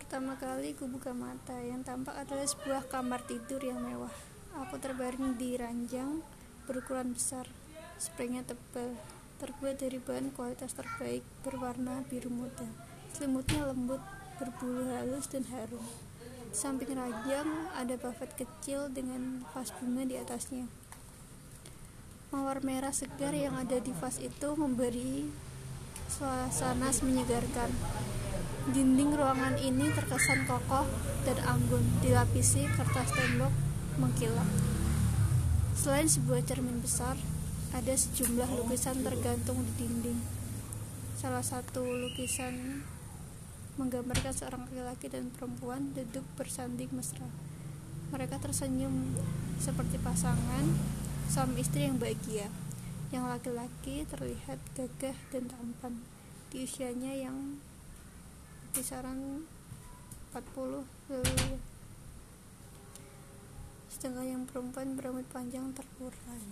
Pertama kali ku buka mata, yang tampak adalah sebuah kamar tidur yang mewah. Aku terbaring di ranjang berukuran besar, springnya tebal, terbuat dari bahan kualitas terbaik berwarna biru muda. Selimutnya lembut, berbulu halus dan harum. Di samping ranjang ada buffet kecil dengan vas bunga di atasnya. Mawar merah segar yang ada di vas itu memberi suasana menyegarkan. Dinding ruangan ini terkesan kokoh dan anggun, dilapisi kertas tembok mengkilap. Selain sebuah cermin besar, ada sejumlah lukisan tergantung di dinding. Salah satu lukisan menggambarkan seorang laki-laki dan perempuan duduk bersanding mesra. Mereka tersenyum seperti pasangan suami istri yang bahagia. Yang laki-laki terlihat gagah dan tampan di usianya yang kisaran 40 sedangkan yang perempuan berambut panjang terurai